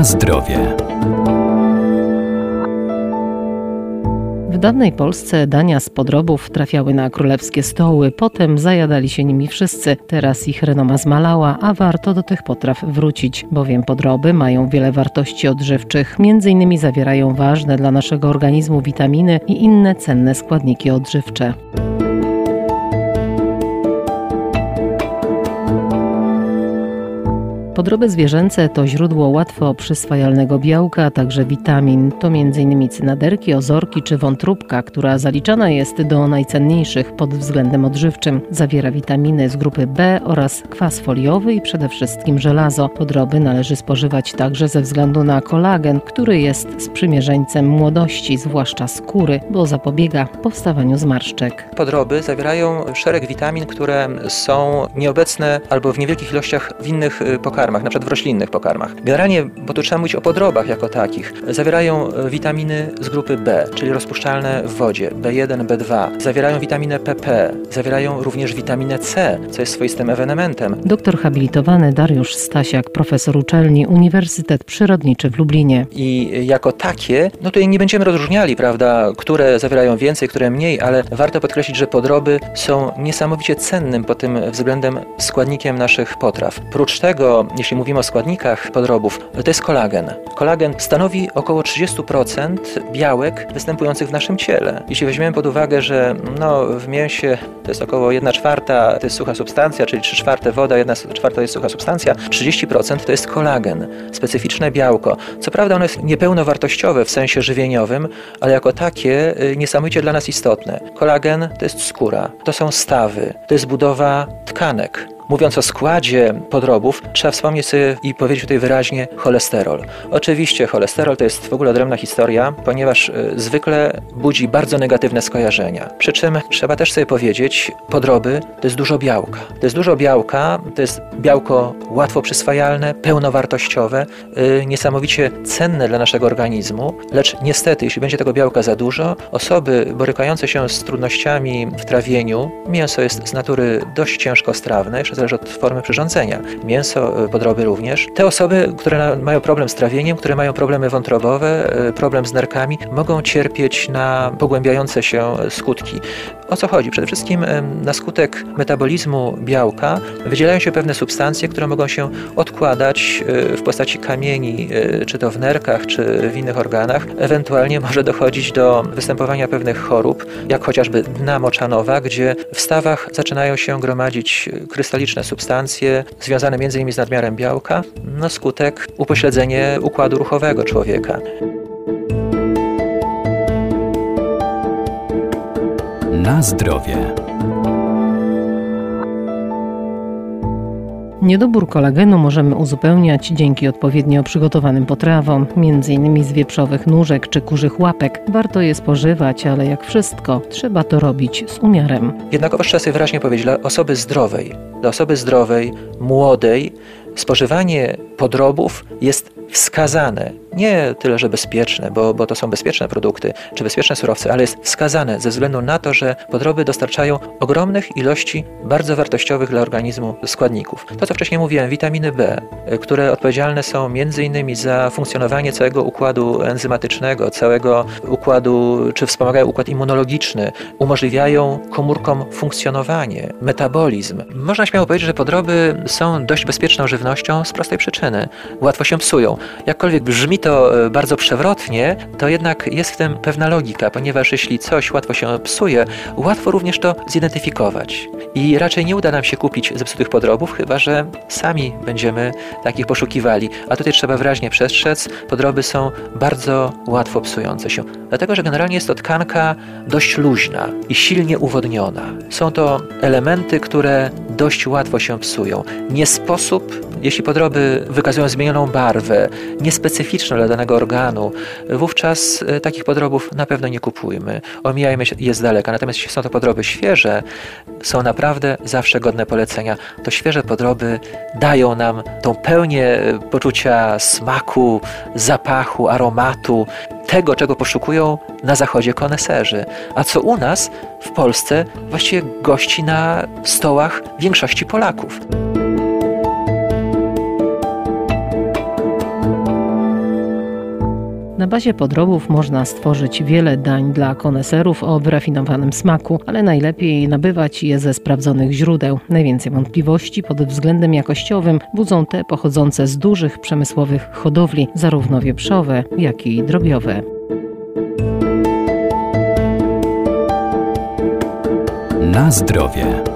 Na zdrowie. W dawnej Polsce dania z podrobów trafiały na królewskie stoły, potem zajadali się nimi wszyscy. Teraz ich renoma zmalała, a warto do tych potraw wrócić, bowiem podroby mają wiele wartości odżywczych. Między innymi zawierają ważne dla naszego organizmu witaminy i inne cenne składniki odżywcze. Podroby zwierzęce to źródło łatwo przyswajalnego białka, a także witamin. To m.in. cynaderki, ozorki czy wątróbka, która zaliczana jest do najcenniejszych pod względem odżywczym. Zawiera witaminy z grupy B oraz kwas foliowy i przede wszystkim żelazo. Podroby należy spożywać także ze względu na kolagen, który jest sprzymierzeńcem młodości, zwłaszcza skóry, bo zapobiega powstawaniu zmarszczek. Podroby zawierają szereg witamin, które są nieobecne albo w niewielkich ilościach w innych y, pokarmach pokarmach, na przykład w roślinnych pokarmach. Generalnie, bo tu trzeba mówić o podrobach jako takich, zawierają e, witaminy z grupy B, czyli rozpuszczalne w wodzie, B1, B2. Zawierają witaminę PP, zawierają również witaminę C, co jest swoistym ewenementem. Doktor habilitowany Dariusz Stasiak, profesor uczelni Uniwersytet Przyrodniczy w Lublinie. I jako takie, no tutaj nie będziemy rozróżniali, prawda, które zawierają więcej, które mniej, ale warto podkreślić, że podroby są niesamowicie cennym pod tym względem składnikiem naszych potraw. Prócz tego jeśli mówimy o składnikach podrobów, to jest kolagen. Kolagen stanowi około 30% białek występujących w naszym ciele. Jeśli weźmiemy pod uwagę, że no, w mięsie to jest około 1 czwarta to jest sucha substancja, czyli 3 czwarte woda, 1 czwarta jest sucha substancja, 30% to jest kolagen, specyficzne białko. Co prawda ono jest niepełnowartościowe w sensie żywieniowym, ale jako takie y, niesamowicie dla nas istotne. Kolagen to jest skóra, to są stawy, to jest budowa tkanek. Mówiąc o składzie podrobów, trzeba wspomnieć sobie i powiedzieć tutaj wyraźnie cholesterol. Oczywiście cholesterol to jest w ogóle odrębna historia, ponieważ y, zwykle budzi bardzo negatywne skojarzenia. Przy czym trzeba też sobie powiedzieć, podroby to jest dużo białka. To jest dużo białka, to jest białko łatwo przyswajalne, pełnowartościowe, yy, niesamowicie cenne dla naszego organizmu, lecz niestety, jeśli będzie tego białka za dużo, osoby borykające się z trudnościami w trawieniu, mięso jest z natury dość ciężkostrawne, jeszcze zależy od formy przyrządzenia. Mięso, y, podroby również. Te osoby, które mają problem z trawieniem, które mają problemy wątrobowe, y, problem z nerkami, mogą cierpieć na pogłębiające się skutki. O co chodzi? Przede wszystkim na skutek metabolizmu białka wydzielają się pewne substancje, które mogą się odkładać w postaci kamieni, czy to w nerkach, czy w innych organach. Ewentualnie może dochodzić do występowania pewnych chorób, jak chociażby dna moczanowa, gdzie w stawach zaczynają się gromadzić krystaliczne substancje związane m.in. z nadmiarem białka, no skutek upośledzenie układu ruchowego człowieka. Na zdrowie. Niedobór kolagenu możemy uzupełniać dzięki odpowiednio przygotowanym potrawom, m.in. z wieprzowych nóżek czy kurzych łapek. Warto je spożywać, ale jak wszystko, trzeba to robić z umiarem. Jednakowoż trzeba sobie wyraźnie powiedzieć, dla osoby zdrowej, dla osoby zdrowej, młodej, spożywanie podrobów jest wskazane. Nie tyle, że bezpieczne, bo, bo to są bezpieczne produkty czy bezpieczne surowce, ale jest wskazane ze względu na to, że podroby dostarczają ogromnych ilości bardzo wartościowych dla organizmu składników. To, co wcześniej mówiłem, witaminy B, które odpowiedzialne są innymi za funkcjonowanie całego układu enzymatycznego, całego układu, czy wspomagają układ immunologiczny, umożliwiają komórkom funkcjonowanie, metabolizm. Można śmiało powiedzieć, że podroby są dość bezpieczną żywnością z prostej przyczyny. Łatwo się psują. Jakkolwiek brzmi to e, bardzo przewrotnie, to jednak jest w tym pewna logika, ponieważ jeśli coś łatwo się psuje, łatwo również to zidentyfikować. I raczej nie uda nam się kupić zepsutych podrobów, chyba że sami będziemy takich poszukiwali. A tutaj trzeba wyraźnie przestrzec, podroby są bardzo łatwo psujące się. Dlatego, że generalnie jest to tkanka dość luźna i silnie uwodniona. Są to elementy, które dość łatwo się psują. Nie sposób jeśli podroby wykazują zmienioną barwę, niespecyficzną dla danego organu, wówczas e, takich podrobów na pewno nie kupujmy. Omijajmy je z daleka. Natomiast jeśli są to podroby świeże, są naprawdę zawsze godne polecenia. To świeże podroby dają nam tą pełnię e, poczucia smaku, zapachu, aromatu, tego, czego poszukują na zachodzie koneserzy. A co u nas, w Polsce, właściwie gości na stołach większości Polaków. Na bazie podrobów można stworzyć wiele dań dla koneserów o wyrafinowanym smaku, ale najlepiej nabywać je ze sprawdzonych źródeł. Najwięcej wątpliwości pod względem jakościowym budzą te pochodzące z dużych przemysłowych hodowli, zarówno wieprzowe, jak i drobiowe. Na zdrowie.